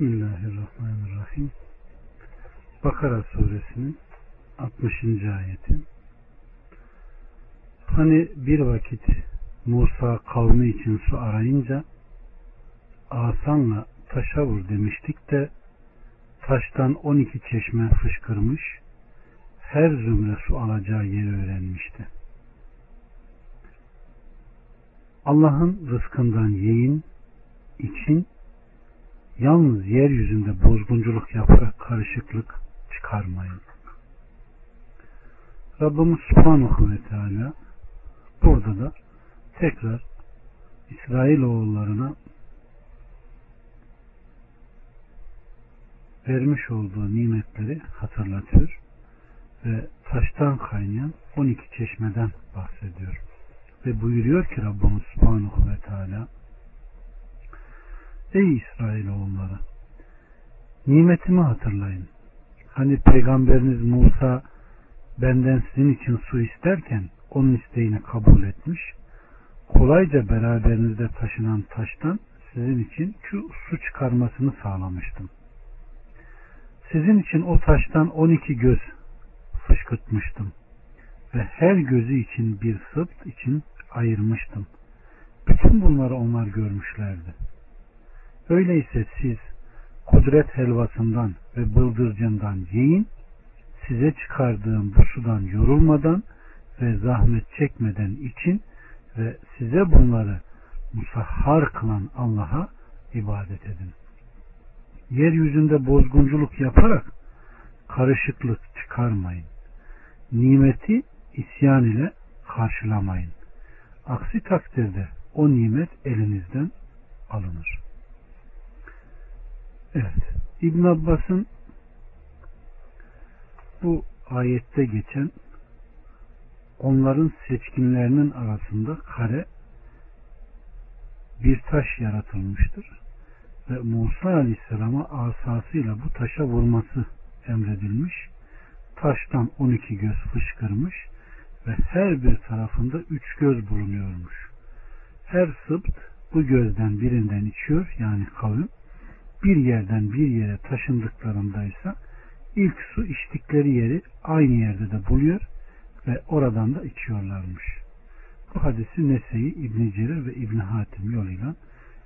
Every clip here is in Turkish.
Bismillahirrahmanirrahim. Bakara suresinin 60. ayeti. Hani bir vakit Musa kavmi için su arayınca asanla taşa vur demiştik de taştan 12 çeşme fışkırmış her zümre su alacağı yeri öğrenmişti. Allah'ın rızkından yiyin, için yalnız yeryüzünde bozgunculuk yaparak karışıklık çıkarmayın. Rabbimiz Subhanahu ve Teala burada da tekrar İsrail oğullarına vermiş olduğu nimetleri hatırlatıyor ve taştan kaynayan 12 çeşmeden bahsediyor. Ve buyuruyor ki Rabbimiz Subhanahu ve Teala Ey İsrailoğulları nimetimi hatırlayın. Hani peygamberiniz Musa benden sizin için su isterken onun isteğini kabul etmiş. Kolayca beraberinizde taşınan taştan sizin için şu su çıkarmasını sağlamıştım. Sizin için o taştan 12 göz fışkırtmıştım ve her gözü için bir sırt için ayırmıştım. Bütün bunları onlar görmüşlerdi. Öyleyse siz kudret helvasından ve bıldırcından yiyin, size çıkardığım bu sudan yorulmadan ve zahmet çekmeden için ve size bunları musahhar kılan Allah'a ibadet edin. Yeryüzünde bozgunculuk yaparak karışıklık çıkarmayın. Nimeti isyan ile karşılamayın. Aksi takdirde o nimet elinizden alınır. Evet. İbn Abbas'ın bu ayette geçen onların seçkinlerinin arasında kare bir taş yaratılmıştır ve Musa Aleyhisselam'a asasıyla bu taşa vurması emredilmiş. Taştan 12 göz fışkırmış ve her bir tarafında üç göz bulunuyormuş. Her sıpt bu gözden birinden içiyor yani kavim bir yerden bir yere taşındıklarındaysa ilk su içtikleri yeri aynı yerde de buluyor ve oradan da içiyorlarmış. Bu hadisi Nese'yi İbn Cerir ve İbn Hatim yoluyla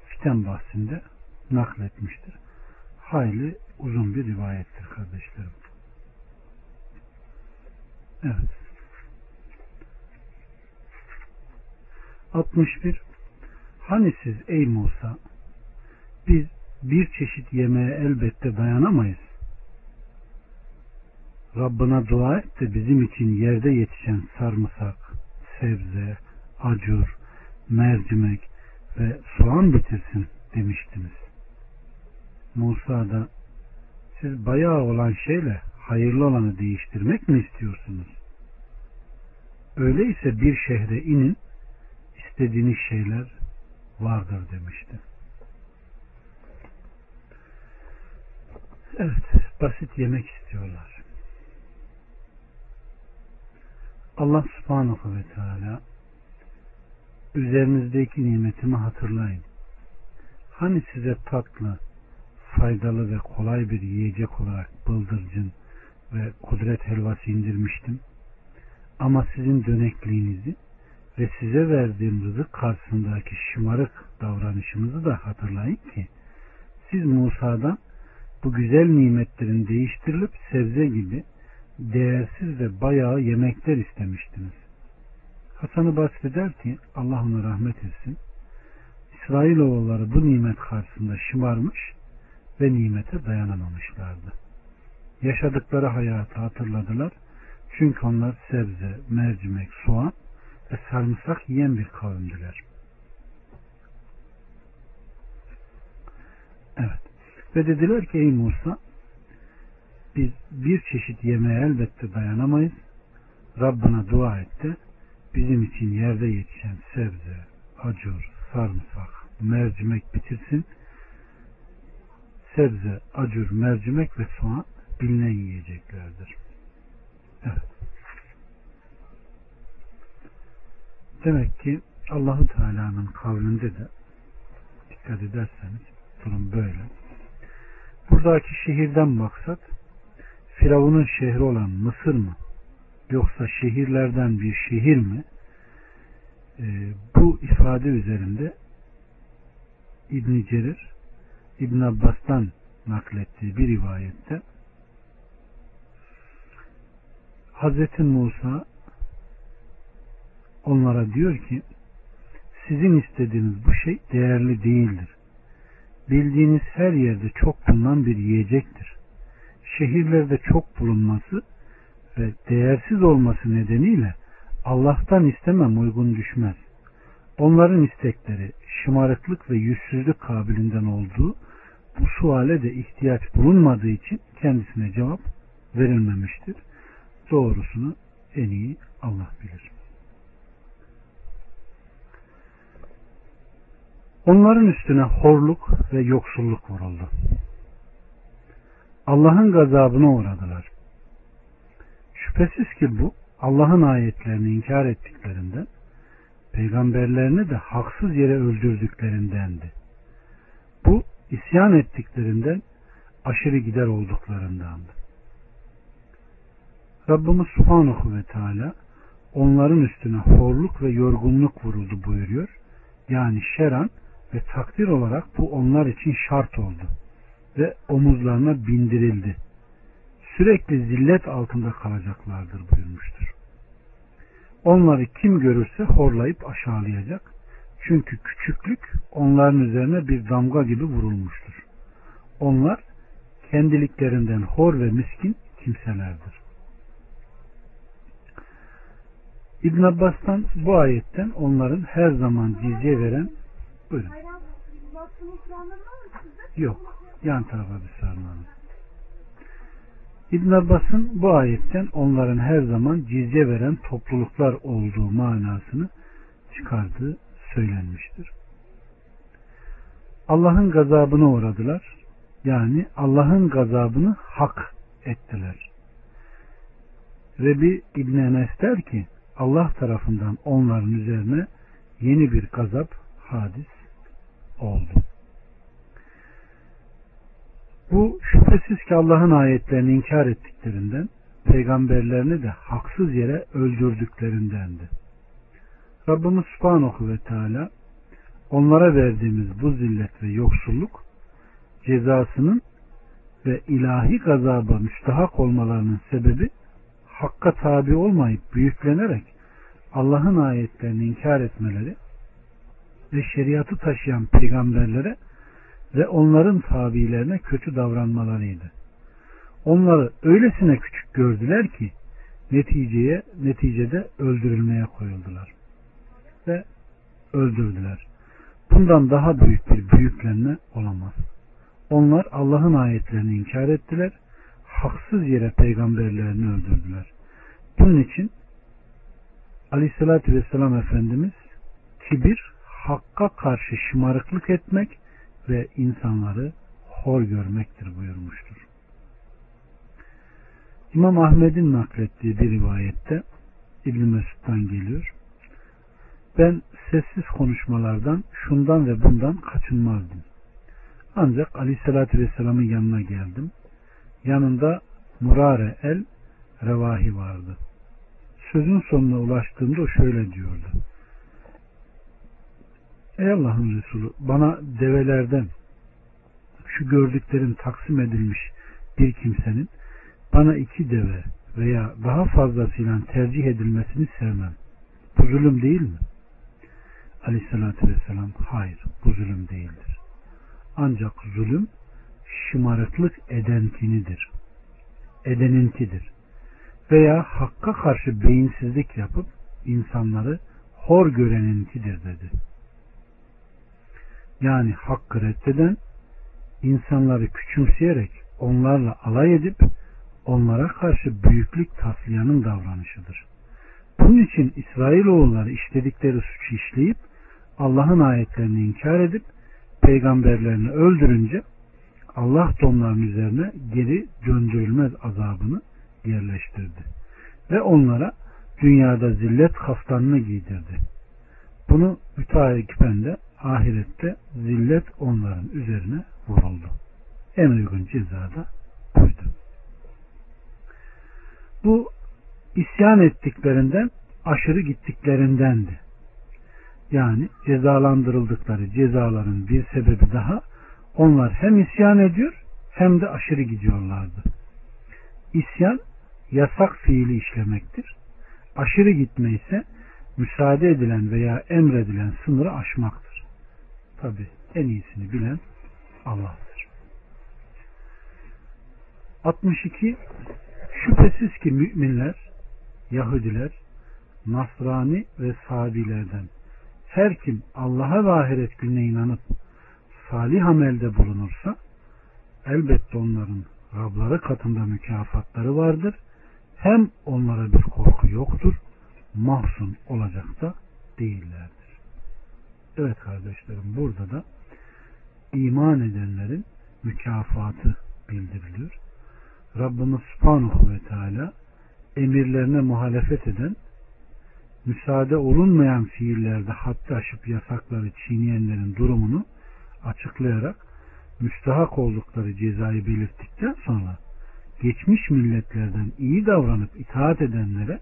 fiten bahsinde nakletmiştir. Hayli uzun bir rivayettir kardeşlerim. Evet. 61 Hani siz ey Musa biz bir çeşit yemeğe elbette dayanamayız. Rabbına dua et de bizim için yerde yetişen sarımsak, sebze, acur, mercimek ve soğan bitirsin demiştiniz. Musa da siz bayağı olan şeyle hayırlı olanı değiştirmek mi istiyorsunuz? Öyleyse bir şehre inin, istediğiniz şeyler vardır demişti. Evet, basit yemek istiyorlar. Allah subhanahu ve teala üzerinizdeki nimetimi hatırlayın. Hani size tatlı, faydalı ve kolay bir yiyecek olarak bıldırcın ve kudret helvası indirmiştim. Ama sizin dönekliğinizi ve size verdiğim rızık karşısındaki şımarık davranışımızı da hatırlayın ki siz Musa'dan bu güzel nimetlerin değiştirilip sebze gibi değersiz ve bayağı yemekler istemiştiniz. Hasan-ı Basri der ki Allah ona rahmet etsin. İsrailoğulları bu nimet karşısında şımarmış ve nimete dayanamamışlardı. Yaşadıkları hayatı hatırladılar. Çünkü onlar sebze, mercimek, soğan ve sarımsak yiyen bir kavimdiler. Evet. Ve dediler ki ey Musa biz bir çeşit yemeğe elbette dayanamayız. Rabbına dua et de bizim için yerde yetişen sebze, acur, sarımsak, mercimek bitirsin. Sebze, acur, mercimek ve soğan bilinen yiyeceklerdir. Evet. Demek ki Allahu Teala'nın kavlinde de dikkat ederseniz durum böyle. Buradaki şehirden maksat Firavun'un şehri olan Mısır mı? Yoksa şehirlerden bir şehir mi? Ee, bu ifade üzerinde İbn Cerir İbn Abbas'tan naklettiği bir rivayette Hazreti Musa onlara diyor ki sizin istediğiniz bu şey değerli değildir. Bildiğiniz her yerde çok bulunan bir yiyecektir. Şehirlerde çok bulunması ve değersiz olması nedeniyle Allah'tan istemem uygun düşmez. Onların istekleri şımarıklık ve yüzsüzlük kabilinden olduğu bu suale de ihtiyaç bulunmadığı için kendisine cevap verilmemiştir. Doğrusunu en iyi Allah bilir. Onların üstüne horluk ve yoksulluk vuruldu. Allah'ın gazabına uğradılar. Şüphesiz ki bu Allah'ın ayetlerini inkar ettiklerinden, peygamberlerini de haksız yere öldürdüklerindendi. Bu isyan ettiklerinden aşırı gider olduklarındandı. Rabbimiz Subhanahu ve Teala onların üstüne horluk ve yorgunluk vuruldu buyuruyor. Yani şeran ve takdir olarak bu onlar için şart oldu ve omuzlarına bindirildi. Sürekli zillet altında kalacaklardır buyurmuştur. Onları kim görürse horlayıp aşağılayacak. Çünkü küçüklük onların üzerine bir damga gibi vurulmuştur. Onlar kendiliklerinden hor ve miskin kimselerdir. İbn Abbas'tan bu ayetten onların her zaman cizye veren buyurun. Yok. Yan tarafa bir sarmanın. İbn Abbas'ın bu ayetten onların her zaman cizye veren topluluklar olduğu manasını çıkardığı söylenmiştir. Allah'ın gazabına uğradılar. Yani Allah'ın gazabını hak ettiler. Rebi İbn Enes der ki Allah tarafından onların üzerine yeni bir gazap hadis oldu. Bu şüphesiz ki Allah'ın ayetlerini inkar ettiklerinden, peygamberlerini de haksız yere öldürdüklerindendi. Rabbimiz Subhanahu ve Teala onlara verdiğimiz bu zillet ve yoksulluk cezasının ve ilahi gazaba müstahak olmalarının sebebi hakka tabi olmayıp büyüklenerek Allah'ın ayetlerini inkar etmeleri ve şeriatı taşıyan peygamberlere ve onların tabilerine kötü davranmalarıydı. Onları öylesine küçük gördüler ki neticeye neticede öldürülmeye koyuldular ve öldürdüler. Bundan daha büyük bir büyüklenme olamaz. Onlar Allah'ın ayetlerini inkar ettiler, haksız yere peygamberlerini öldürdüler. Bunun için Aleyhisselatü Vesselam Efendimiz kibir, hakka karşı şımarıklık etmek ve insanları hor görmektir buyurmuştur. İmam Ahmet'in naklettiği bir rivayette İbn Mesud'dan geliyor. Ben sessiz konuşmalardan şundan ve bundan kaçınmazdım. Ancak Aleyhisselatü Vesselam'ın yanına geldim. Yanında Murare el Revahi vardı. Sözün sonuna ulaştığımda o şöyle diyordu. Ey Allah'ın Resulü bana develerden şu gördüklerin taksim edilmiş bir kimsenin bana iki deve veya daha fazlasıyla tercih edilmesini sevmem. Bu zulüm değil mi? Aleyhissalatü vesselam hayır bu zulüm değildir. Ancak zulüm şımarıklık edenkinidir. Edeninkidir. Veya hakka karşı beyinsizlik yapıp insanları hor göreninkidir dedi yani hakkı reddeden insanları küçümseyerek onlarla alay edip onlara karşı büyüklük taslayanın davranışıdır. Bunun için İsrailoğulları işledikleri suçu işleyip Allah'ın ayetlerini inkar edip peygamberlerini öldürünce Allah da onların üzerine geri döndürülmez azabını yerleştirdi. Ve onlara dünyada zillet kaftanını giydirdi. Bunu müteakiben de ahirette zillet onların üzerine vuruldu. En uygun ceza da buydu. Bu isyan ettiklerinden aşırı gittiklerindendi. Yani cezalandırıldıkları cezaların bir sebebi daha onlar hem isyan ediyor hem de aşırı gidiyorlardı. İsyan yasak fiili işlemektir. Aşırı gitme ise müsaade edilen veya emredilen sınırı aşmaktır. Tabi en iyisini bilen Allah'tır. 62 Şüphesiz ki müminler, Yahudiler, Nasrani ve Sabilerden her kim Allah'a ve ahiret gününe inanıp salih amelde bulunursa elbette onların Rabları katında mükafatları vardır. Hem onlara bir korku yoktur, mahzun olacak da değillerdir. Evet kardeşlerim burada da iman edenlerin mükafatı bildiriliyor. Rabbimiz Subhanahu ve Teala emirlerine muhalefet eden, müsaade olunmayan fiillerde haddi aşıp yasakları çiğneyenlerin durumunu açıklayarak müstahak oldukları cezayı belirttikten sonra geçmiş milletlerden iyi davranıp itaat edenlere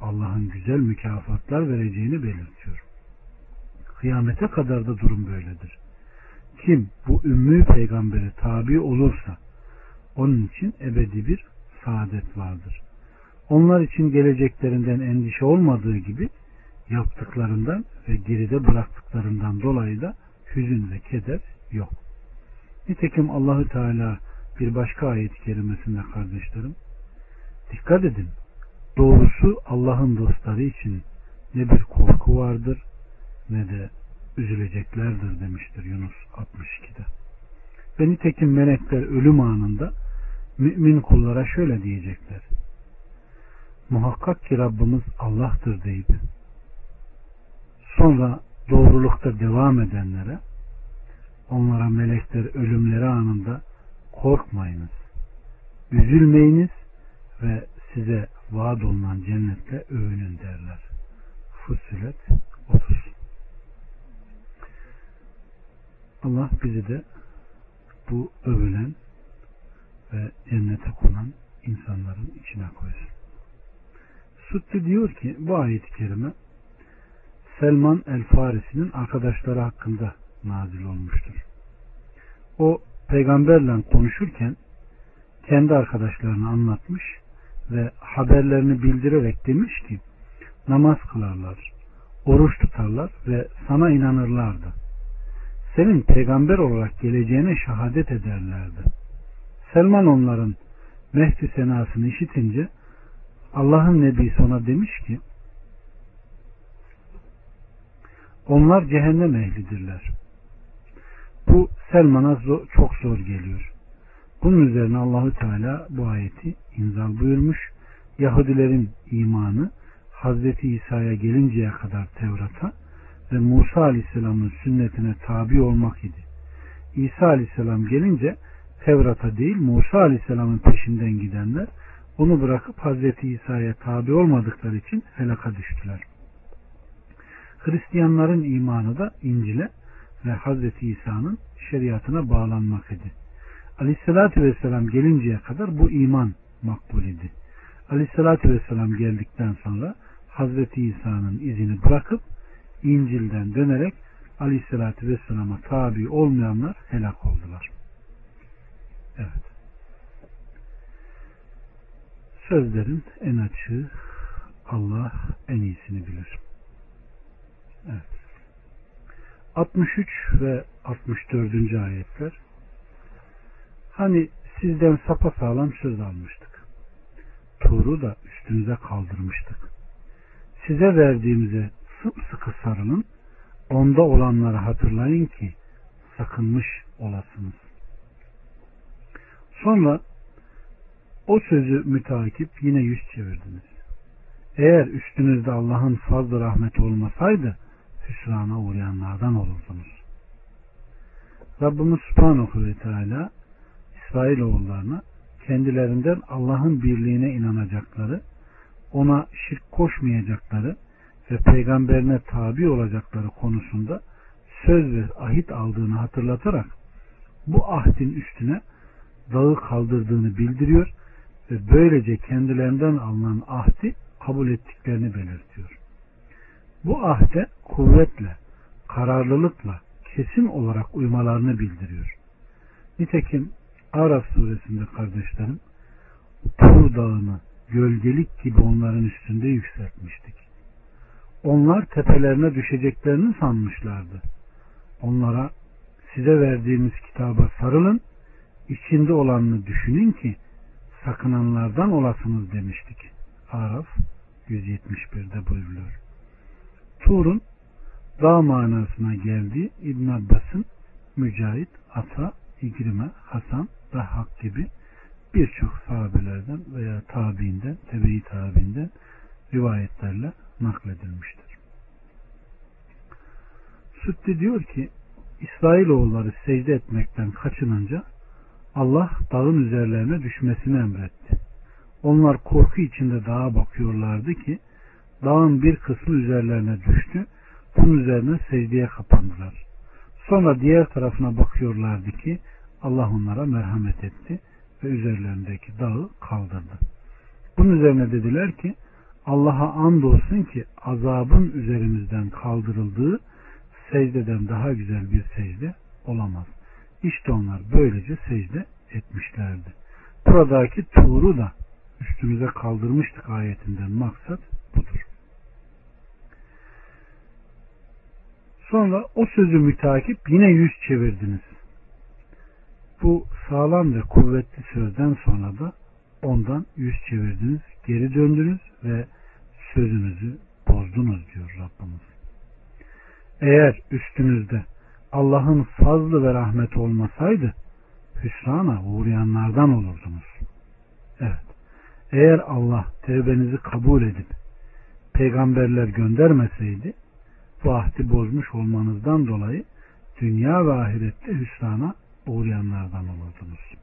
Allah'ın güzel mükafatlar vereceğini belirtiyor. Kıyamete kadar da durum böyledir. Kim bu ümmü peygambere tabi olursa onun için ebedi bir saadet vardır. Onlar için geleceklerinden endişe olmadığı gibi yaptıklarından ve geride bıraktıklarından dolayı da hüzün ve keder yok. Nitekim Allahü Teala bir başka ayet-i kerimesinde kardeşlerim dikkat edin doğrusu Allah'ın dostları için ne bir korku vardır ne de üzüleceklerdir demiştir Yunus 62'de. Ve nitekim melekler ölüm anında mümin kullara şöyle diyecekler. Muhakkak ki Rabbimiz Allah'tır deyip sonra doğrulukta devam edenlere onlara melekler ölümleri anında korkmayınız, üzülmeyiniz ve size vaat olunan cennetle övünün derler. Fussilet Allah bizi de bu övülen ve cennete konan insanların içine koysun. Sutti diyor ki bu ayet-i kerime Selman el Farisi'nin arkadaşları hakkında nazil olmuştur. O peygamberle konuşurken kendi arkadaşlarını anlatmış ve haberlerini bildirerek demiş ki namaz kılarlar, oruç tutarlar ve sana inanırlardı. Senin peygamber olarak geleceğine şehadet ederlerdi. Selman onların Mehdi senasını işitince Allah'ın Nebisi ona demiş ki onlar cehennem ehlidirler. Bu Selman'a çok zor geliyor. Bunun üzerine Allahü Teala bu ayeti inzal buyurmuş. Yahudilerin imanı Hazreti İsa'ya gelinceye kadar Tevrat'a ve Musa Aleyhisselam'ın sünnetine tabi olmak idi. İsa Aleyhisselam gelince Tevrat'a değil Musa Aleyhisselam'ın peşinden gidenler onu bırakıp Hazreti İsa'ya tabi olmadıkları için helaka düştüler. Hristiyanların imanı da İncil'e ve Hazreti İsa'nın şeriatına bağlanmak idi. Aleyhissalatü Vesselam gelinceye kadar bu iman makbul idi. Aleyhissalatü Vesselam geldikten sonra Hazreti İsa'nın izini bırakıp İncil'den dönerek Aleyhissalatü Vesselam'a tabi olmayanlar helak oldular. Evet. Sözlerin en açığı Allah en iyisini bilir. Evet. 63 ve 64. ayetler Hani sizden sapa sağlam söz almıştık. Tuğru da üstünüze kaldırmıştık. Size verdiğimize sımsıkı sarılın, onda olanları hatırlayın ki sakınmış olasınız. Sonra o sözü mütakip yine yüz çevirdiniz. Eğer üstünüzde Allah'ın fazla rahmeti olmasaydı hüsrana uğrayanlardan olurdunuz. Rabbimiz Subhanahu ve Teala İsrailoğullarına kendilerinden Allah'ın birliğine inanacakları, ona şirk koşmayacakları ve peygamberine tabi olacakları konusunda söz ve ahit aldığını hatırlatarak bu ahdin üstüne dağı kaldırdığını bildiriyor ve böylece kendilerinden alınan ahdi kabul ettiklerini belirtiyor. Bu ahde kuvvetle, kararlılıkla, kesin olarak uymalarını bildiriyor. Nitekim Araf suresinde kardeşlerim Tur dağını gölgelik gibi onların üstünde yükseltmiştik. Onlar tepelerine düşeceklerini sanmışlardı. Onlara size verdiğimiz kitaba sarılın, içinde olanını düşünün ki sakınanlardan olasınız demiştik. Araf 171'de buyuruluyor. Tur'un dağ manasına geldiği İbn Abbas'ın Mücahit, Ata, İkrime, Hasan ve Hak gibi birçok sahabelerden veya tabiinden, tebe-i tabiinden rivayetlerle nakledilmiştir. Sütti diyor ki İsrailoğulları secde etmekten kaçınınca Allah dağın üzerlerine düşmesini emretti. Onlar korku içinde dağa bakıyorlardı ki dağın bir kısmı üzerlerine düştü. Bunun üzerine secdeye kapandılar. Sonra diğer tarafına bakıyorlardı ki Allah onlara merhamet etti ve üzerlerindeki dağı kaldırdı. Bunun üzerine dediler ki Allah'a andolsun ki azabın üzerimizden kaldırıldığı secdeden daha güzel bir secde olamaz. İşte onlar böylece secde etmişlerdi. Buradaki tuğru da üstümüze kaldırmıştık ayetinden maksat budur. Sonra o sözü mütakip yine yüz çevirdiniz. Bu sağlam ve kuvvetli sözden sonra da ondan yüz çevirdiniz, geri döndünüz ve sözünüzü bozdunuz diyor Rabbimiz. Eğer üstünüzde Allah'ın fazlı ve rahmeti olmasaydı hüsrana uğrayanlardan olurdunuz. Evet. Eğer Allah tevbenizi kabul edip peygamberler göndermeseydi bu ahdi bozmuş olmanızdan dolayı dünya ve ahirette hüsrana uğrayanlardan olurdunuz.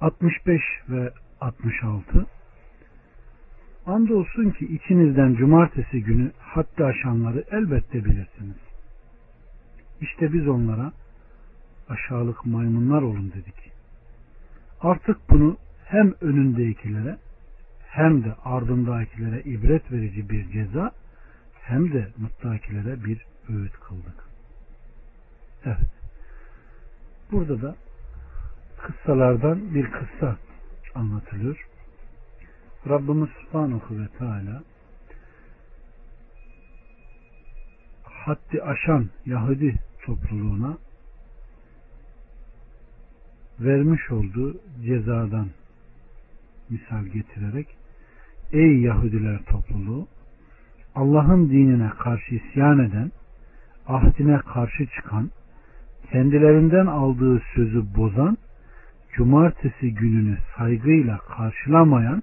65 ve 66 Andolsun ki içinizden cumartesi günü haddi aşanları elbette bilirsiniz. İşte biz onlara aşağılık maymunlar olun dedik. Artık bunu hem önündekilere hem de ardındakilere ibret verici bir ceza hem de muttakilere bir öğüt kıldık. Evet. Burada da kıssalardan bir kıssa anlatılıyor. Rabbimiz Subhanahu ve Teala haddi aşan Yahudi topluluğuna vermiş olduğu cezadan misal getirerek Ey Yahudiler topluluğu Allah'ın dinine karşı isyan eden ahdine karşı çıkan kendilerinden aldığı sözü bozan cumartesi gününü saygıyla karşılamayan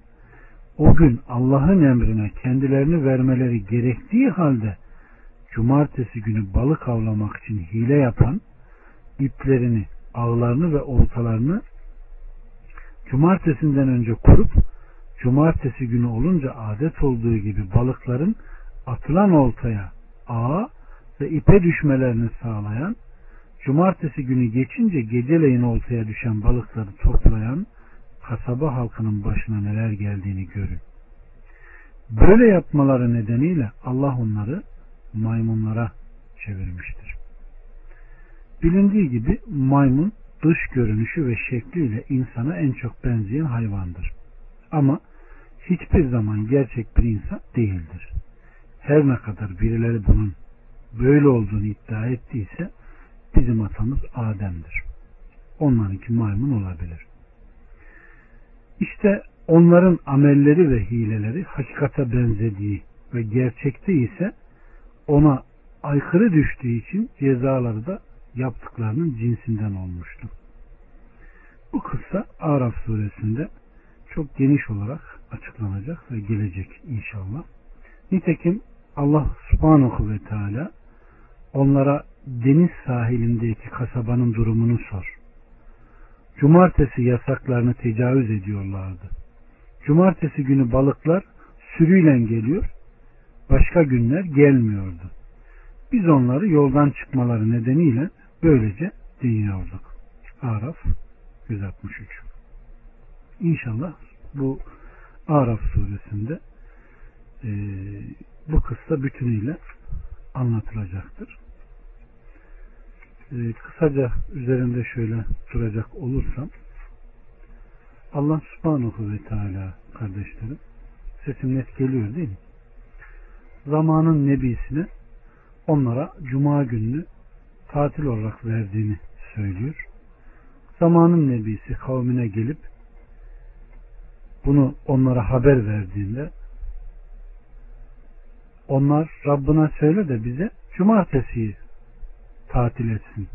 o gün Allah'ın emrine kendilerini vermeleri gerektiği halde cumartesi günü balık avlamak için hile yapan iplerini, ağlarını ve oltalarını cumartesinden önce kurup cumartesi günü olunca adet olduğu gibi balıkların atılan oltaya, ağa ve ipe düşmelerini sağlayan cumartesi günü geçince geceleyin oltaya düşen balıkları toplayan kasaba halkının başına neler geldiğini görün. Böyle yapmaları nedeniyle Allah onları maymunlara çevirmiştir. Bilindiği gibi maymun dış görünüşü ve şekliyle insana en çok benzeyen hayvandır. Ama hiçbir zaman gerçek bir insan değildir. Her ne kadar birileri bunun böyle olduğunu iddia ettiyse bizim atamız Adem'dir. Onlarınki maymun olabilir. İşte onların amelleri ve hileleri hakikate benzediği ve gerçekte ise ona aykırı düştüğü için cezaları da yaptıklarının cinsinden olmuştu. Bu kıssa Araf suresinde çok geniş olarak açıklanacak ve gelecek inşallah. Nitekim Allah subhanahu ve teala onlara deniz sahilindeki kasabanın durumunu sor. Cumartesi yasaklarını tecavüz ediyorlardı. Cumartesi günü balıklar sürüyle geliyor, başka günler gelmiyordu. Biz onları yoldan çıkmaları nedeniyle böylece dinliyorduk. Araf 163 İnşallah bu Araf suresinde e, bu kıssa bütünüyle anlatılacaktır. E, kısaca üzerinde şöyle duracak olursam Allah subhanahu ve teala kardeşlerim sesim net geliyor değil mi? Zamanın nebisine onlara cuma gününü tatil olarak verdiğini söylüyor. Zamanın nebisi kavmine gelip bunu onlara haber verdiğinde onlar Rabbına söyle de bize cumartesiyi tatil etsin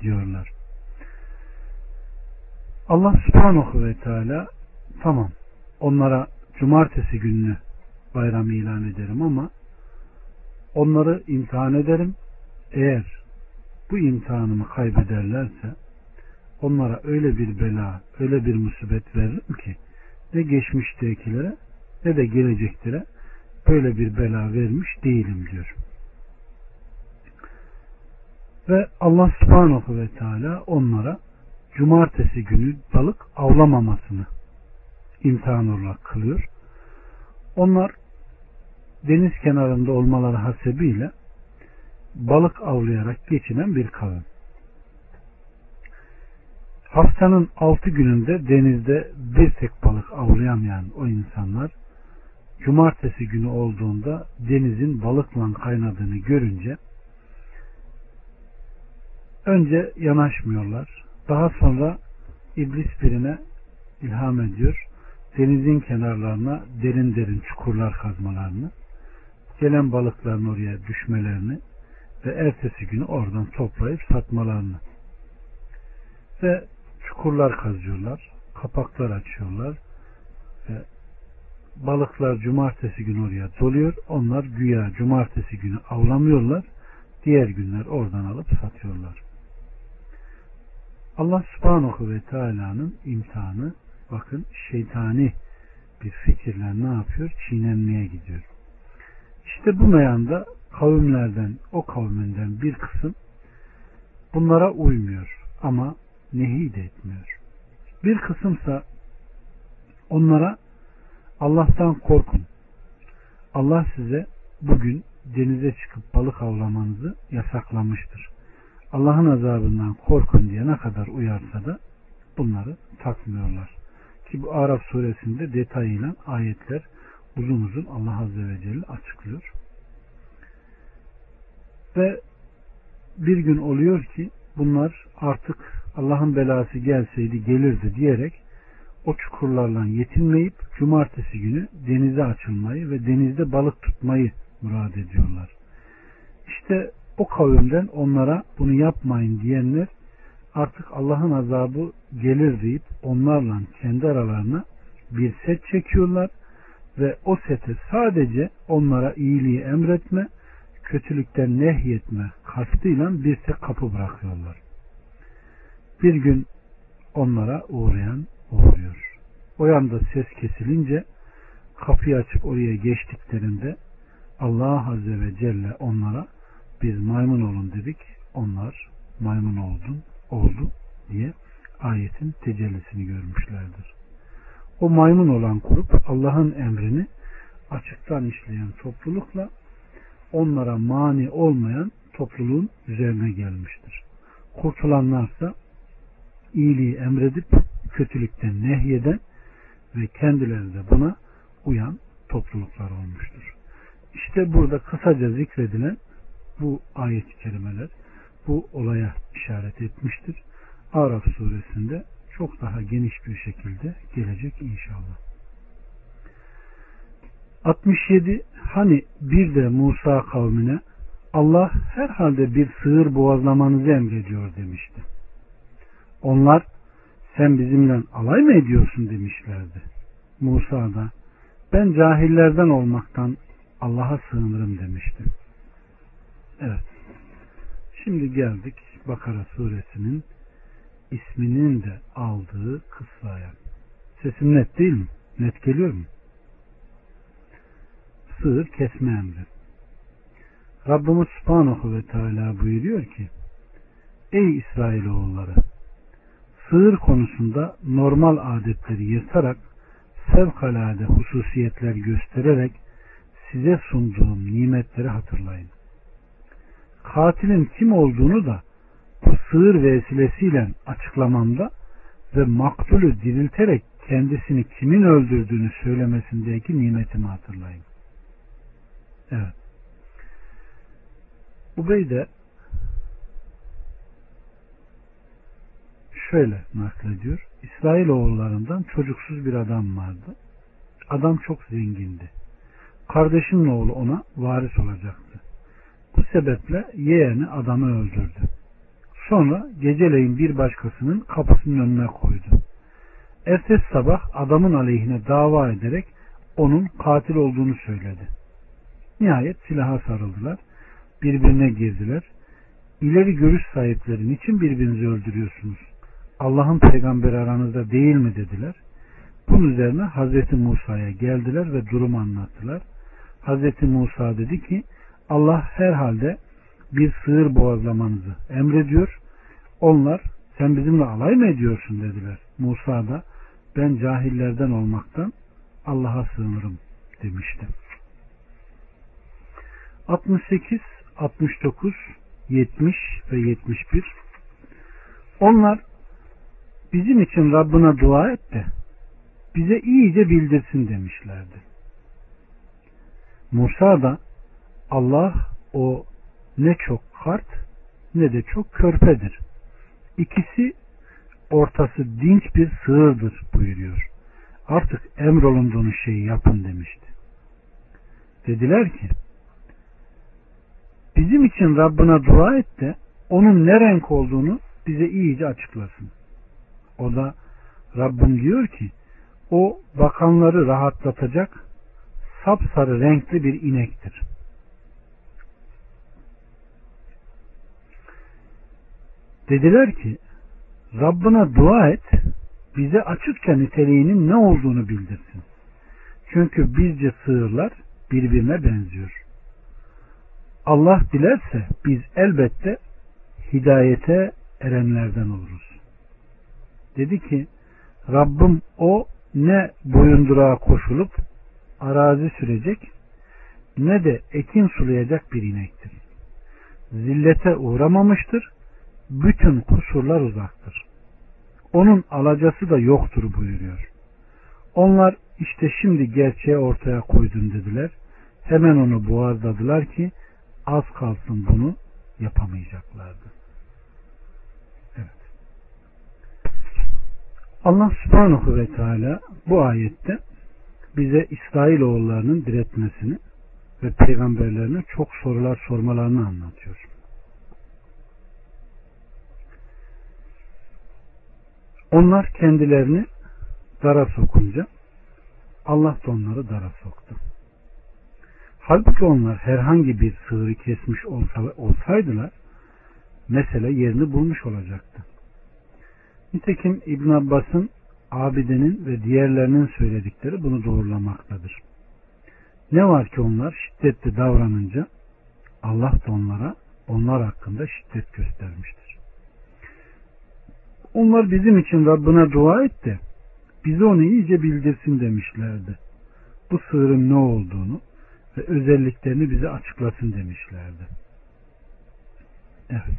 diyorlar. Allah subhanahu ve teala tamam onlara cumartesi gününü bayram ilan ederim ama onları imtihan ederim. Eğer bu imtihanımı kaybederlerse onlara öyle bir bela, öyle bir musibet veririm ki ne geçmiştekilere ne de geleceklere böyle bir bela vermiş değilim diyor. Ve Allah subhanahu ve teala onlara cumartesi günü balık avlamamasını imtihan olarak kılıyor. Onlar deniz kenarında olmaları hasebiyle balık avlayarak geçinen bir kavim. Haftanın altı gününde denizde bir tek balık avlayamayan o insanlar cumartesi günü olduğunda denizin balıkla kaynadığını görünce önce yanaşmıyorlar. Daha sonra iblis birine ilham ediyor. Denizin kenarlarına derin derin çukurlar kazmalarını, gelen balıkların oraya düşmelerini ve ertesi günü oradan toplayıp satmalarını ve çukurlar kazıyorlar, kapaklar açıyorlar ve balıklar cumartesi günü oraya doluyor. Onlar güya cumartesi günü avlamıyorlar. Diğer günler oradan alıp satıyorlar. Allah subhanahu ve teala'nın imtihanı bakın şeytani bir fikirler ne yapıyor? Çiğnenmeye gidiyor. İşte bu meyanda kavimlerden, o kavminden bir kısım bunlara uymuyor ama nehi de etmiyor. Bir kısımsa onlara Allah'tan korkun. Allah size bugün denize çıkıp balık avlamanızı yasaklamıştır. Allah'ın azabından korkun diye ne kadar uyarsa da bunları takmıyorlar. Ki bu Araf suresinde detayıyla ayetler uzun uzun Allah Azze ve Celle açıklıyor. Ve bir gün oluyor ki bunlar artık Allah'ın belası gelseydi gelirdi diyerek o çukurlarla yetinmeyip cumartesi günü denize açılmayı ve denizde balık tutmayı murad ediyorlar. İşte o kavimden onlara bunu yapmayın diyenler artık Allah'ın azabı gelir deyip onlarla kendi aralarına bir set çekiyorlar ve o sete sadece onlara iyiliği emretme, kötülükten nehyetme kastıyla bir tek kapı bırakıyorlar. Bir gün onlara uğrayan uğruyor. O yanda ses kesilince kapıyı açıp oraya geçtiklerinde Allah Azze ve Celle onlara biz maymun olun dedik. Onlar maymun oldun, oldu diye ayetin tecellisini görmüşlerdir. O maymun olan grup Allah'ın emrini açıktan işleyen toplulukla onlara mani olmayan topluluğun üzerine gelmiştir. Kurtulanlarsa iyiliği emredip kötülükten nehyeden ve kendileri de buna uyan topluluklar olmuştur. İşte burada kısaca zikredilen bu ayet-i kerimeler bu olaya işaret etmiştir. Araf suresinde çok daha geniş bir şekilde gelecek inşallah. 67 Hani bir de Musa kavmine Allah herhalde bir sığır boğazlamanızı emrediyor demişti. Onlar sen bizimle alay mı ediyorsun demişlerdi. Musa da ben cahillerden olmaktan Allah'a sığınırım demişti. Evet. Şimdi geldik Bakara suresinin isminin de aldığı kıssaya. Sesim net değil mi? Net geliyor mu? Sığır kesme emri. Rabbimiz Subhanahu ve Teala buyuruyor ki Ey İsrailoğulları sığır konusunda normal adetleri yırtarak fevkalade hususiyetler göstererek size sunduğum nimetleri hatırlayın. Katilin kim olduğunu da bu sığır vesilesiyle açıklamamda ve maktulü dirilterek kendisini kimin öldürdüğünü söylemesindeki nimetimi hatırlayın. Evet. Ubey de şöyle naklediyor. İsrail oğullarından çocuksuz bir adam vardı. Adam çok zengindi. Kardeşinin oğlu ona varis olacaktı. Sebeple yeğeni adamı öldürdü. Sonra geceleyin bir başkasının kapısının önüne koydu. Ertesi sabah adamın aleyhine dava ederek onun katil olduğunu söyledi. Nihayet silaha sarıldılar. Birbirine girdiler. İleri görüş sahipleri için birbirinizi öldürüyorsunuz? Allah'ın peygamberi aranızda değil mi dediler. Bunun üzerine Hazreti Musa'ya geldiler ve durumu anlattılar. Hazreti Musa dedi ki Allah herhalde bir sığır boğazlamanızı emrediyor. Onlar sen bizimle alay mı ediyorsun dediler. Musa da ben cahillerden olmaktan Allah'a sığınırım demişti. 68, 69, 70 ve 71 Onlar bizim için Rabbına dua et de bize iyice bildirsin demişlerdi. Musa da Allah o ne çok kart ne de çok körpedir. İkisi ortası dinç bir sığırdır buyuruyor. Artık emrolunduğunuz şeyi yapın demişti. Dediler ki bizim için Rabbına dua et de onun ne renk olduğunu bize iyice açıklasın. O da Rabbim diyor ki o bakanları rahatlatacak sapsarı renkli bir inektir. Dediler ki Rabbına dua et bize açıkça niteliğinin ne olduğunu bildirsin. Çünkü bizce sığırlar birbirine benziyor. Allah dilerse biz elbette hidayete erenlerden oluruz. Dedi ki Rabbim o ne boyundurağa koşulup arazi sürecek ne de ekin sulayacak bir inektir. Zillete uğramamıştır. Bütün kusurlar uzaktır. Onun alacası da yoktur buyuruyor. Onlar işte şimdi gerçeği ortaya koydun dediler. Hemen onu boğazladılar ki az kalsın bunu yapamayacaklardı. Evet. Allah subhanahu ve teala bu ayette bize İsrailoğullarının diretmesini ve peygamberlerine çok sorular sormalarını anlatıyor. Onlar kendilerini dara sokunca Allah da onları dara soktu. Halbuki onlar herhangi bir sığırı kesmiş olsa, olsaydılar mesele yerini bulmuş olacaktı. Nitekim İbn Abbas'ın abidenin ve diğerlerinin söyledikleri bunu doğrulamaktadır. Ne var ki onlar şiddetli davranınca Allah da onlara onlar hakkında şiddet göstermiştir. Onlar bizim için Rabbine dua et de bize onu iyice bildirsin demişlerdi. Bu sığırın ne olduğunu ve özelliklerini bize açıklasın demişlerdi. Evet.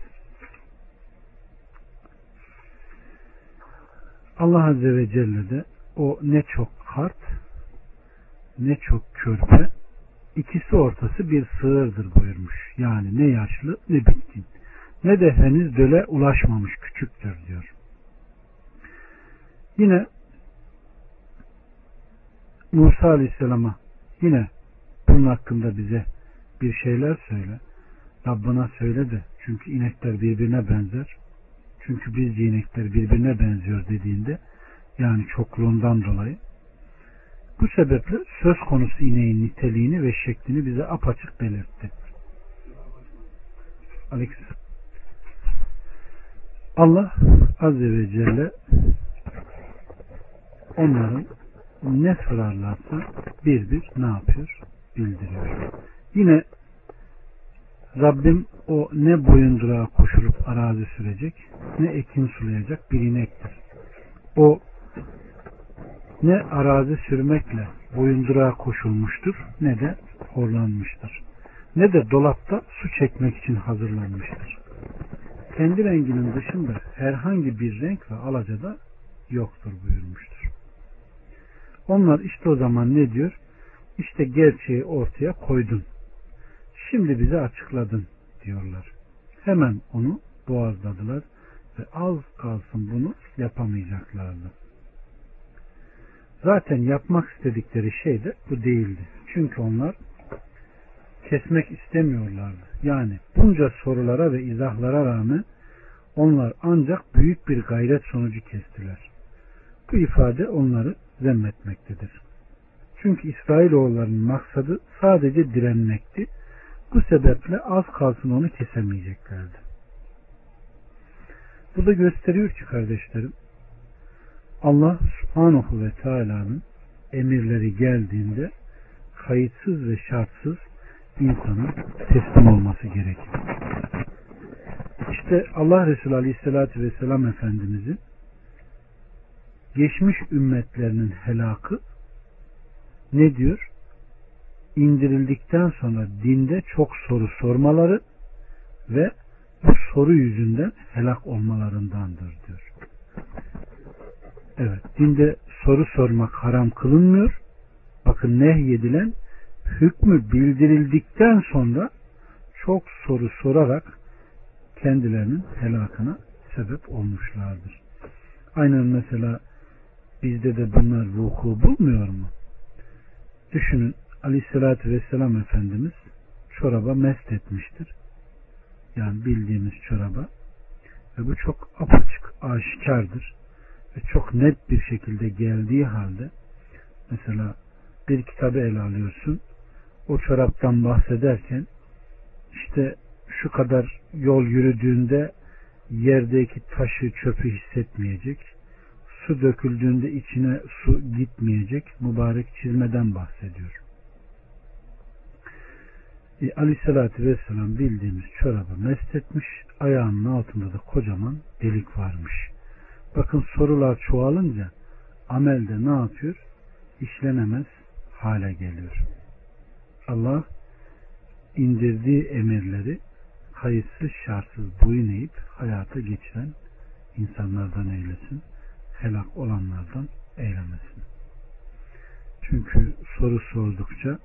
Allah Azze ve Celle de o ne çok kart ne çok körpe ikisi ortası bir sığırdır buyurmuş. Yani ne yaşlı ne bitkin ne de henüz döle ulaşmamış küçüktür diyor. Yine Musa Aleyhisselam'a yine bunun hakkında bize bir şeyler söyle. Rabbına söyle de çünkü inekler birbirine benzer. Çünkü biz inekler birbirine benziyor dediğinde yani çokluğundan dolayı bu sebeple söz konusu ineğin niteliğini ve şeklini bize apaçık belirtti. Aleykümselam. Allah Azze ve Celle onların ne sorarlarsa bir bir ne yapıyor? Bildiriyor. Yine Rabbim o ne boyundurağa koşulup arazi sürecek ne ekin sulayacak bir inektir. O ne arazi sürmekle boyundurağa koşulmuştur ne de horlanmıştır. Ne de dolapta su çekmek için hazırlanmıştır. Kendi renginin dışında herhangi bir renk ve alaca da yoktur buyurmuştur. Onlar işte o zaman ne diyor? İşte gerçeği ortaya koydun. Şimdi bize açıkladın diyorlar. Hemen onu boğazladılar ve az kalsın bunu yapamayacaklardı. Zaten yapmak istedikleri şey de bu değildi. Çünkü onlar kesmek istemiyorlardı. Yani bunca sorulara ve izahlara rağmen onlar ancak büyük bir gayret sonucu kestiler. Bu ifade onları zemmetmektedir. Çünkü İsrailoğullarının maksadı sadece direnmekti. Bu sebeple az kalsın onu kesemeyeceklerdi. Bu da gösteriyor ki kardeşlerim Allah subhanahu ve teala'nın emirleri geldiğinde kayıtsız ve şartsız insanın teslim olması gerekir. İşte Allah Resulü Aleyhisselatü Vesselam Efendimizin geçmiş ümmetlerinin helakı ne diyor? İndirildikten sonra dinde çok soru sormaları ve bu soru yüzünden helak olmalarındandır diyor. Evet, dinde soru sormak haram kılınmıyor. Bakın nehyedilen hükmü bildirildikten sonra çok soru sorarak kendilerinin helakına sebep olmuşlardır. Aynen mesela bizde de bunlar vuku bulmuyor mu? Düşünün Aleyhisselatü Vesselam Efendimiz çoraba mest etmiştir. Yani bildiğimiz çoraba. Ve bu çok apaçık, aşikardır. Ve çok net bir şekilde geldiği halde mesela bir kitabı ele alıyorsun. O çoraptan bahsederken işte şu kadar yol yürüdüğünde yerdeki taşı çöpü hissetmeyecek. Su döküldüğünde içine su gitmeyecek. Mübarek çizmeden bahsediyor. E, Aleyhisselatü Vesselam bildiğimiz çorabı mest etmiş. Ayağının altında da kocaman delik varmış. Bakın sorular çoğalınca amelde ne yapıyor? İşlenemez hale geliyor. Allah indirdiği emirleri kayıtsız şartsız boyun eğip hayata geçiren insanlardan eylesin. Helak olanlardan eylemesin. Çünkü soru sordukça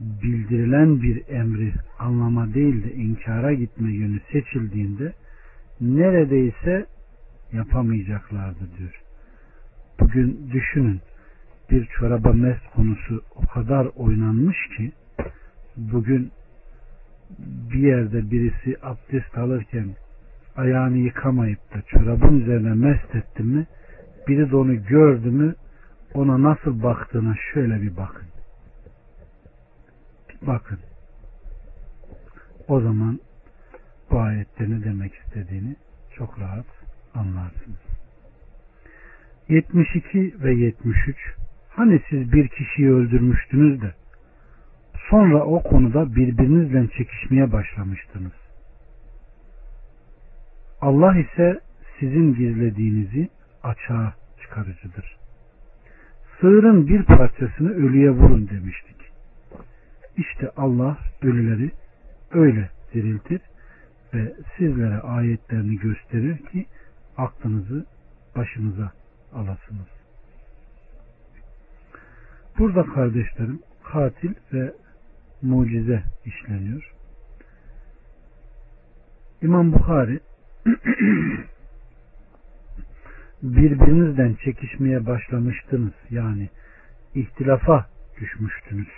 bildirilen bir emri anlama değil de inkara gitme yönü seçildiğinde neredeyse yapamayacaklardı diyor. Bugün düşünün bir çoraba mest konusu o kadar oynanmış ki bugün bir yerde birisi abdest alırken ayağını yıkamayıp da çorabın üzerine mest etti mi biri de onu gördü mü ona nasıl baktığına şöyle bir bakın. Bir bakın. O zaman bu ayette ne demek istediğini çok rahat anlarsınız. 72 ve 73 Hani siz bir kişiyi öldürmüştünüz de sonra o konuda birbirinizle çekişmeye başlamıştınız. Allah ise sizin gizlediğinizi açığa çıkarıcıdır. Sığırın bir parçasını ölüye vurun demiştik. İşte Allah ölüleri öyle diriltir ve sizlere ayetlerini gösterir ki aklınızı başınıza alasınız. Burada kardeşlerim katil ve mucize işleniyor. İmam Bukhari birbirinizden çekişmeye başlamıştınız. Yani ihtilafa düşmüştünüz.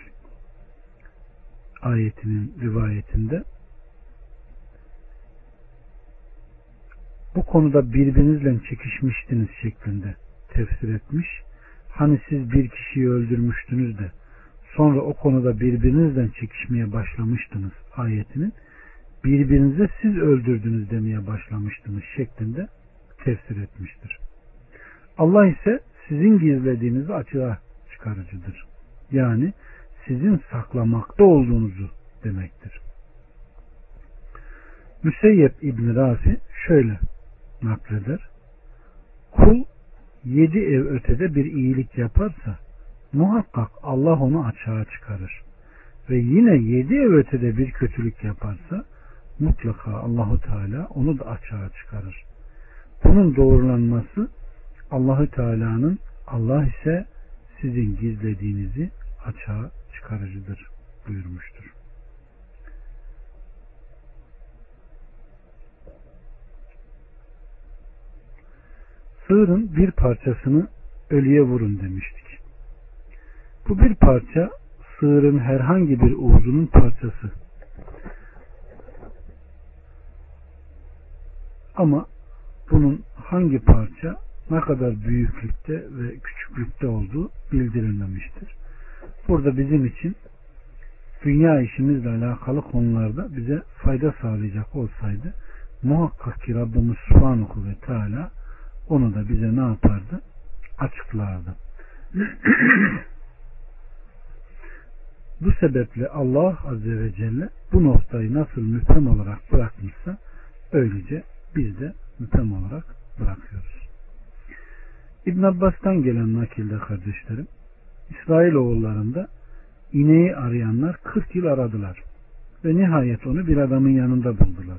Ayetinin rivayetinde bu konuda birbirinizle çekişmiştiniz şeklinde tefsir etmiş. Hani siz bir kişiyi öldürmüştünüz de sonra o konuda birbirinizle çekişmeye başlamıştınız ayetinin birbirinize siz öldürdünüz demeye başlamıştınız şeklinde tefsir etmiştir. Allah ise sizin gizlediğinizi açığa çıkarıcıdır. Yani sizin saklamakta olduğunuzu demektir. Müseyyep İbn Rafi şöyle nakleder. Kul yedi ev ötede bir iyilik yaparsa muhakkak Allah onu açığa çıkarır. Ve yine yedi ev ötede bir kötülük yaparsa mutlaka Allahu Teala onu da açığa çıkarır. Bunun doğrulanması Allahü Teala'nın Allah ise sizin gizlediğinizi açığa çıkarıcıdır buyurmuştur. Sığırın bir parçasını ölüye vurun demiştik. Bu bir parça sığırın herhangi bir uzunun parçası. Ama bunun hangi parça ne kadar büyüklükte ve küçüklükte olduğu bildirilmemiştir. Burada bizim için dünya işimizle alakalı konularda bize fayda sağlayacak olsaydı muhakkak ki Rabbimiz Subhanahu ve Teala onu da bize ne yapardı? Açıklardı. Bu sebeple Allah Azze ve Celle bu noktayı nasıl müphem olarak bırakmışsa öylece biz de müphem olarak bırakıyoruz. İbn Abbas'tan gelen nakilde kardeşlerim İsrail oğullarında ineği arayanlar 40 yıl aradılar ve nihayet onu bir adamın yanında buldular.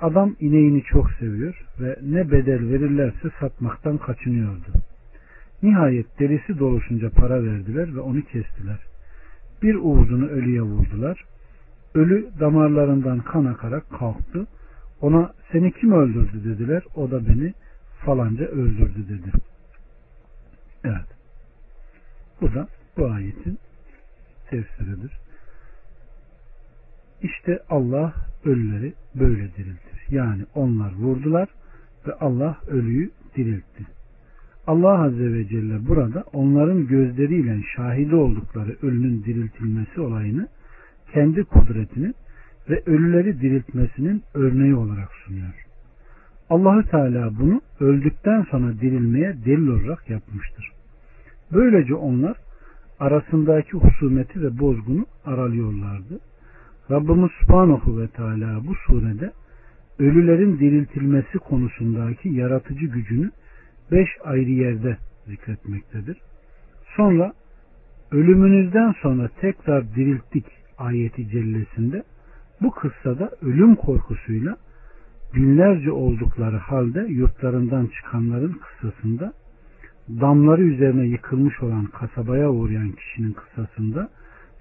Adam ineğini çok seviyor ve ne bedel verirlerse satmaktan kaçınıyordu. Nihayet derisi doluşunca para verdiler ve onu kestiler. Bir uğuzunu ölüye vurdular. Ölü damarlarından kan akarak kalktı. Ona seni kim öldürdü dediler. O da beni falanca öldürdü dedi. Evet. Bu da bu ayetin tefsiridir. İşte Allah ölüleri böyle diriltir. Yani onlar vurdular ve Allah ölüyü diriltti. Allah Azze ve Celle burada onların gözleriyle şahidi oldukları ölünün diriltilmesi olayını kendi kudretinin ve ölüleri diriltmesinin örneği olarak sunuyor. Allahü Teala bunu öldükten sonra dirilmeye delil olarak yapmıştır. Böylece onlar arasındaki husumeti ve bozgunu aralıyorlardı. Rabbimiz Subhanahu ve Teala bu surede ölülerin diriltilmesi konusundaki yaratıcı gücünü beş ayrı yerde zikretmektedir. Sonra ölümünüzden sonra tekrar dirilttik ayeti cellesinde bu kıssada ölüm korkusuyla binlerce oldukları halde yurtlarından çıkanların kıssasında damları üzerine yıkılmış olan kasabaya uğrayan kişinin kıssasında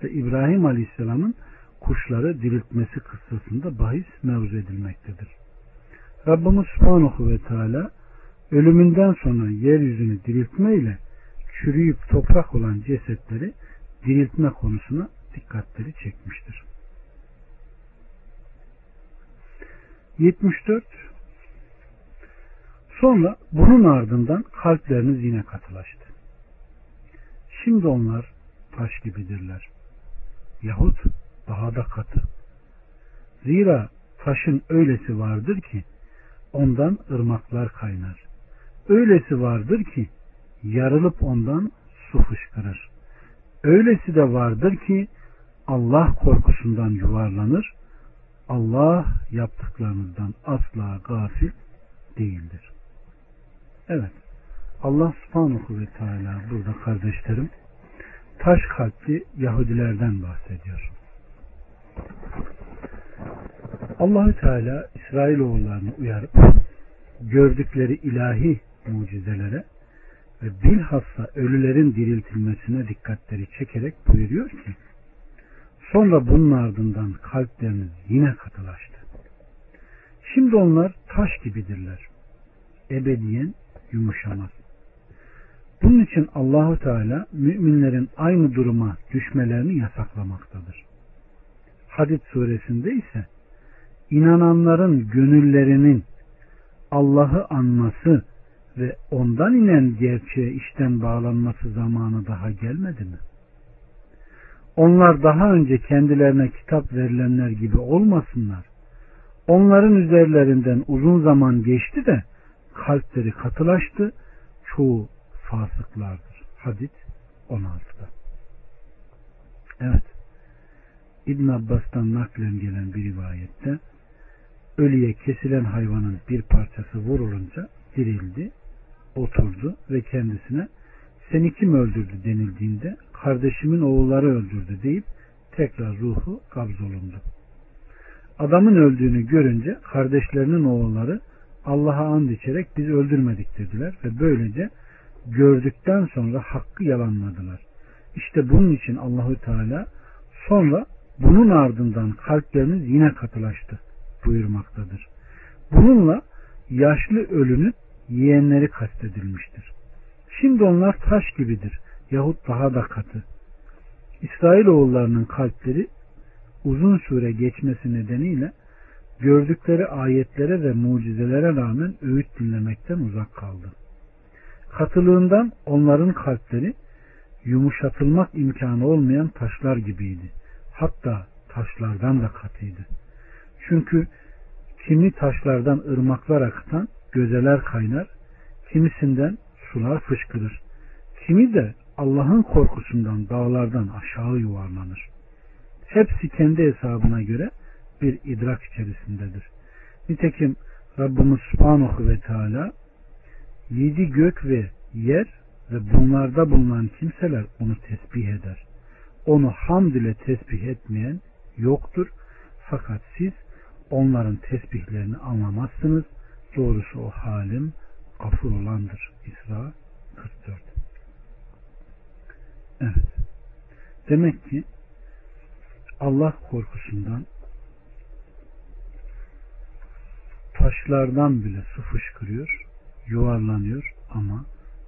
ve İbrahim Aleyhisselam'ın kuşları diriltmesi kıssasında bahis mevzu edilmektedir. Rabbimiz Subhanahu ve Teala ölümünden sonra yeryüzünü diriltme ile çürüyüp toprak olan cesetleri diriltme konusuna dikkatleri çekmiştir. 74 Sonra bunun ardından kalpleriniz yine katılaştı. Şimdi onlar taş gibidirler. Yahut daha da katı. Zira taşın öylesi vardır ki ondan ırmaklar kaynar. Öylesi vardır ki yarılıp ondan su fışkırır. Öylesi de vardır ki Allah korkusundan yuvarlanır. Allah yaptıklarınızdan asla gafil değildir. Evet. Allah subhanahu ve teala burada kardeşlerim taş kalpli Yahudilerden bahsediyor. Allahü Teala İsrailoğullarını uyarıp gördükleri ilahi mucizelere ve bilhassa ölülerin diriltilmesine dikkatleri çekerek buyuruyor ki sonra bunun ardından kalpleriniz yine katılaştı. Şimdi onlar taş gibidirler. Ebediyen yumuşamaz. Bunun için Allahu Teala müminlerin aynı duruma düşmelerini yasaklamaktadır. Hadid suresinde ise inananların gönüllerinin Allah'ı anması ve ondan inen gerçeğe işten bağlanması zamanı daha gelmedi mi? Onlar daha önce kendilerine kitap verilenler gibi olmasınlar. Onların üzerlerinden uzun zaman geçti de kalpleri katılaştı. Çoğu fasıklardır. Hadit 16'da. Evet. İbn Abbas'tan naklen gelen bir rivayette ölüye kesilen hayvanın bir parçası vurulunca dirildi, oturdu ve kendisine seni kim öldürdü denildiğinde kardeşimin oğulları öldürdü deyip tekrar ruhu kabzolundu. Adamın öldüğünü görünce kardeşlerinin oğulları Allah'a and içerek biz öldürmedik dediler ve böylece gördükten sonra hakkı yalanladılar. İşte bunun için Allahü Teala sonra bunun ardından kalpleriniz yine katılaştı buyurmaktadır. Bununla yaşlı ölünün yeğenleri kastedilmiştir. Şimdi onlar taş gibidir yahut daha da katı. İsrail oğullarının kalpleri uzun süre geçmesi nedeniyle gördükleri ayetlere ve mucizelere rağmen öğüt dinlemekten uzak kaldı. Katılığından onların kalpleri yumuşatılmak imkanı olmayan taşlar gibiydi. Hatta taşlardan da katıydı. Çünkü kimi taşlardan ırmaklar akıtan gözeler kaynar, kimisinden sular fışkırır. Kimi de Allah'ın korkusundan dağlardan aşağı yuvarlanır. Hepsi kendi hesabına göre bir idrak içerisindedir. Nitekim Rabbimiz Subhanahu ve Teala yedi gök ve yer ve bunlarda bulunan kimseler onu tesbih eder. Onu hamd ile tesbih etmeyen yoktur. Fakat siz onların tesbihlerini anlamazsınız. Doğrusu o halim gafur olandır. İsra 44 Evet. Demek ki Allah korkusundan taşlardan bile su fışkırıyor, yuvarlanıyor ama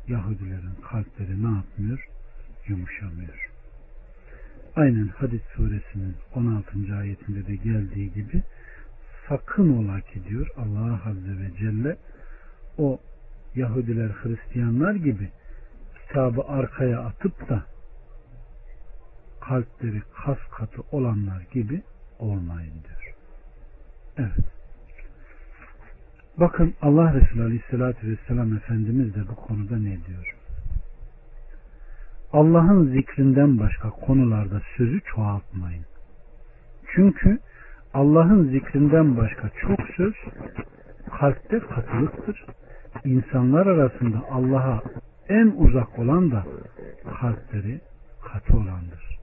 Yahudilerin kalpleri ne yapmıyor? Yumuşamıyor. Aynen Hadis suresinin 16. ayetinde de geldiği gibi sakın ola ki diyor Allah Azze ve Celle o Yahudiler Hristiyanlar gibi kitabı arkaya atıp da kalpleri kas katı olanlar gibi olmayın diyor. Evet. Bakın Allah Resulü Aleyhisselatü Vesselam Efendimiz de bu konuda ne diyor? Allah'ın zikrinden başka konularda sözü çoğaltmayın. Çünkü Allah'ın zikrinden başka çok söz kalpte katılıktır. İnsanlar arasında Allah'a en uzak olan da kalpleri katı olandır.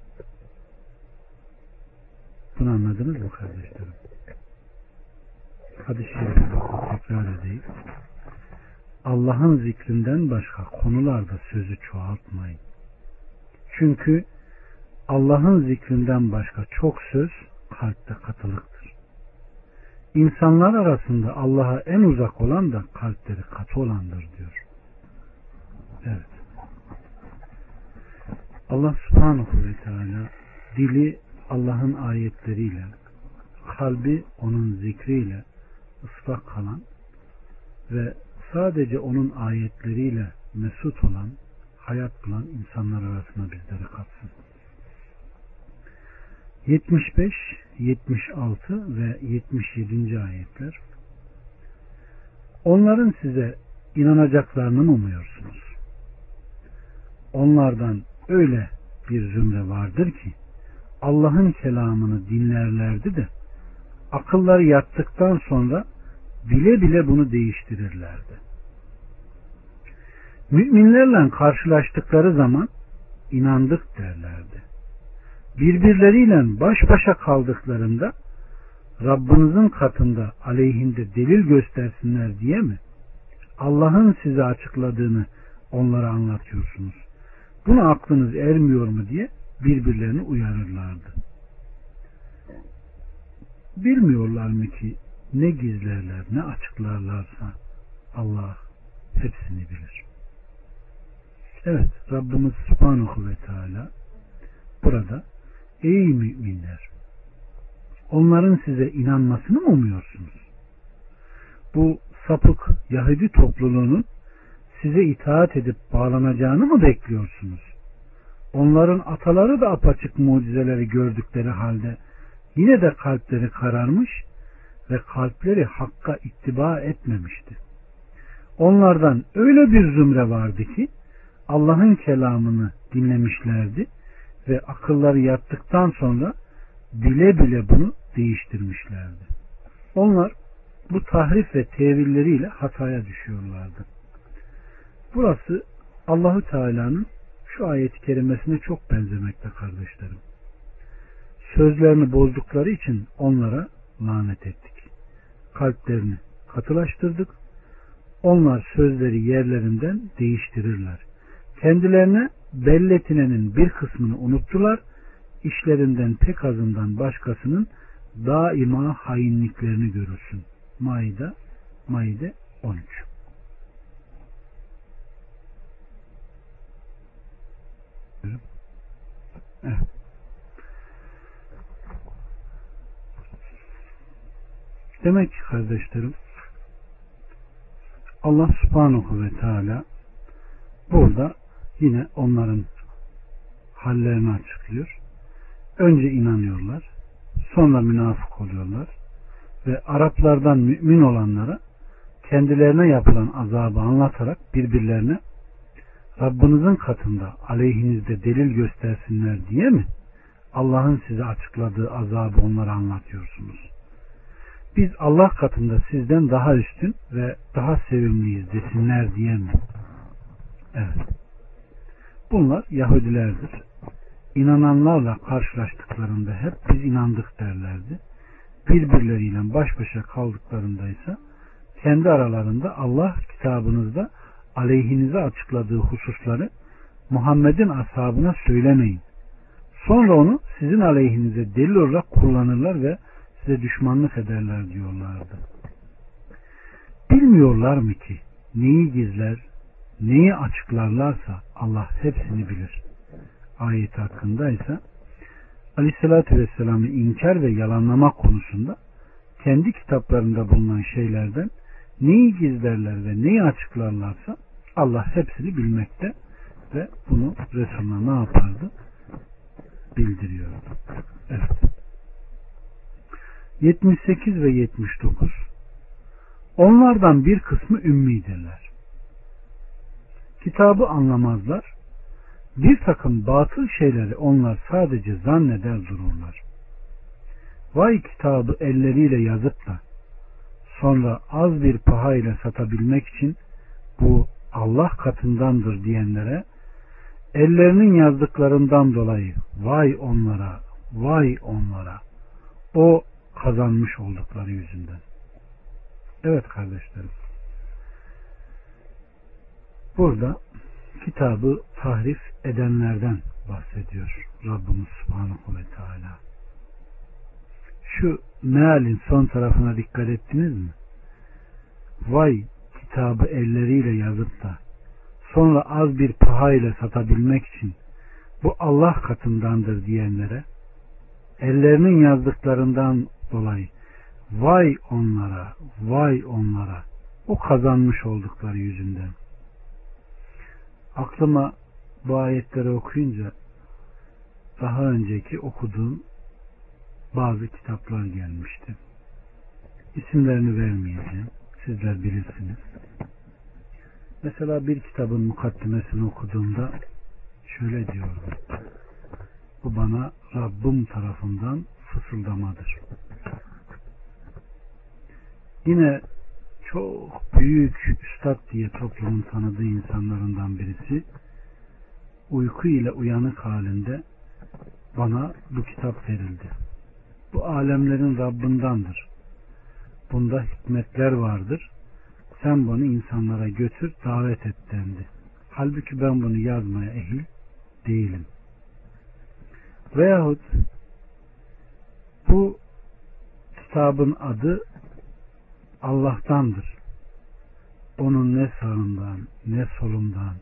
Bunu anladınız mı kardeşlerim? Hadis-i şerifi tekrar edeyim. Allah'ın zikrinden başka konularda sözü çoğaltmayın. Çünkü Allah'ın zikrinden başka çok söz kalpte katılıktır. İnsanlar arasında Allah'a en uzak olan da kalpleri katı olandır diyor. Evet. Allah subhanahu ve teala dili Allah'ın ayetleriyle, kalbi onun zikriyle ıslak kalan ve sadece onun ayetleriyle mesut olan, hayat bulan insanlar arasına bizleri katsın. 75, 76 ve 77. ayetler Onların size inanacaklarını mı umuyorsunuz? Onlardan öyle bir zümre vardır ki Allah'ın kelamını dinlerlerdi de akılları yattıktan sonra bile bile bunu değiştirirlerdi. Müminlerle karşılaştıkları zaman inandık derlerdi. Birbirleriyle baş başa kaldıklarında Rabbinizin katında aleyhinde delil göstersinler diye mi? Allah'ın size açıkladığını onlara anlatıyorsunuz. Buna aklınız ermiyor mu diye birbirlerini uyarırlardı. Bilmiyorlar mı ki ne gizlerler ne açıklarlarsa Allah hepsini bilir. Evet Rabbimiz Subhanahu ve Teala burada ey müminler onların size inanmasını mı umuyorsunuz? Bu sapık Yahudi topluluğunun size itaat edip bağlanacağını mı bekliyorsunuz? Onların ataları da apaçık mucizeleri gördükleri halde yine de kalpleri kararmış ve kalpleri hakka ittiba etmemişti. Onlardan öyle bir zümre vardı ki Allah'ın kelamını dinlemişlerdi ve akılları yattıktan sonra bile bile bunu değiştirmişlerdi. Onlar bu tahrif ve tevilleriyle hataya düşüyorlardı. Burası Allahü Teala'nın şu ayet-i kerimesine çok benzemekte kardeşlerim. Sözlerini bozdukları için onlara lanet ettik. Kalplerini katılaştırdık. Onlar sözleri yerlerinden değiştirirler. Kendilerine belletinenin bir kısmını unuttular. İşlerinden pek azından başkasının daima hainliklerini görürsün. Maide, Maide 13. Evet. Demek ki kardeşlerim Allah subhanahu ve teala burada yine onların hallerini açıklıyor. Önce inanıyorlar. Sonra münafık oluyorlar. Ve Araplardan mümin olanlara kendilerine yapılan azabı anlatarak birbirlerine Rabbinizin katında aleyhinizde delil göstersinler diye mi Allah'ın size açıkladığı azabı onlara anlatıyorsunuz? Biz Allah katında sizden daha üstün ve daha sevimliyiz desinler diye mi? Evet. Bunlar Yahudilerdir. İnananlarla karşılaştıklarında hep biz inandık derlerdi. Birbirleriyle baş başa kaldıklarında ise kendi aralarında Allah kitabınızda aleyhinize açıkladığı hususları Muhammed'in ashabına söylemeyin. Sonra onu sizin aleyhinize delil olarak kullanırlar ve size düşmanlık ederler diyorlardı. Bilmiyorlar mı ki neyi gizler, neyi açıklarlarsa Allah hepsini bilir. Ayet hakkında ise Aleyhisselatü Vesselam'ı inkar ve yalanlama konusunda kendi kitaplarında bulunan şeylerden neyi gizlerler ve neyi açıklarlarsa Allah hepsini bilmekte ve bunu Resulüne ne yapardı? Bildiriyordu. Evet. 78 ve 79 Onlardan bir kısmı ümmidirler. Kitabı anlamazlar. Bir takım batıl şeyleri onlar sadece zanneder dururlar. Vay kitabı elleriyle yazıp da sonra az bir paha ile satabilmek için bu Allah katındandır diyenlere ellerinin yazdıklarından dolayı vay onlara, vay onlara. O kazanmış oldukları yüzünden. Evet kardeşlerim. Burada kitabı tahrif edenlerden bahsediyor Rabbimiz Subhanahu ve Teala. Şu mealin son tarafına dikkat ettiniz mi? Vay kitabı elleriyle yazıp da sonra az bir pahayla satabilmek için bu Allah katındandır diyenlere ellerinin yazdıklarından dolayı vay onlara, vay onlara o kazanmış oldukları yüzünden. Aklıma bu ayetleri okuyunca daha önceki okuduğum bazı kitaplar gelmişti. İsimlerini vermeyeceğim. Sizler bilirsiniz. Mesela bir kitabın mukaddimesini okuduğumda şöyle diyorum. Bu bana Rabbim tarafından fısıldamadır. Yine çok büyük üstad diye toplumun tanıdığı insanlarından birisi uyku ile uyanık halinde bana bu kitap verildi. Bu alemlerin Rabbindandır. Bunda hikmetler vardır. Sen bunu insanlara götür, davet et dendi. Halbuki ben bunu yazmaya ehil değilim. Veyahut bu kitabın adı Allah'tandır. Onun ne sağından, ne solundan,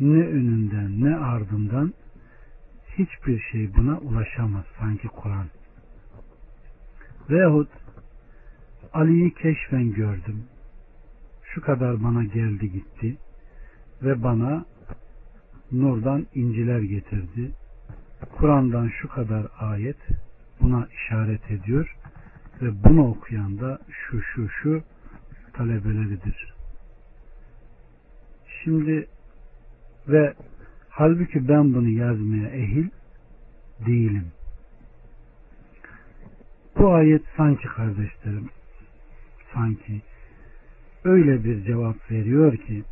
ne önünden, ne ardından hiçbir şey buna ulaşamaz sanki Kur'an. Veyahut Ali'yi keşfen gördüm. Şu kadar bana geldi gitti ve bana nurdan inciler getirdi. Kur'an'dan şu kadar ayet buna işaret ediyor ve bunu okuyan da şu şu şu talebeleridir. Şimdi ve halbuki ben bunu yazmaya ehil değilim. Bu ayet sanki kardeşlerim sanki öyle bir cevap veriyor ki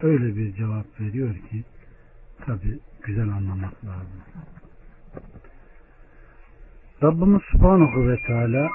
öyle bir cevap veriyor ki tabi güzel anlamak lazım. Rabbimiz Subhanahu ve Teala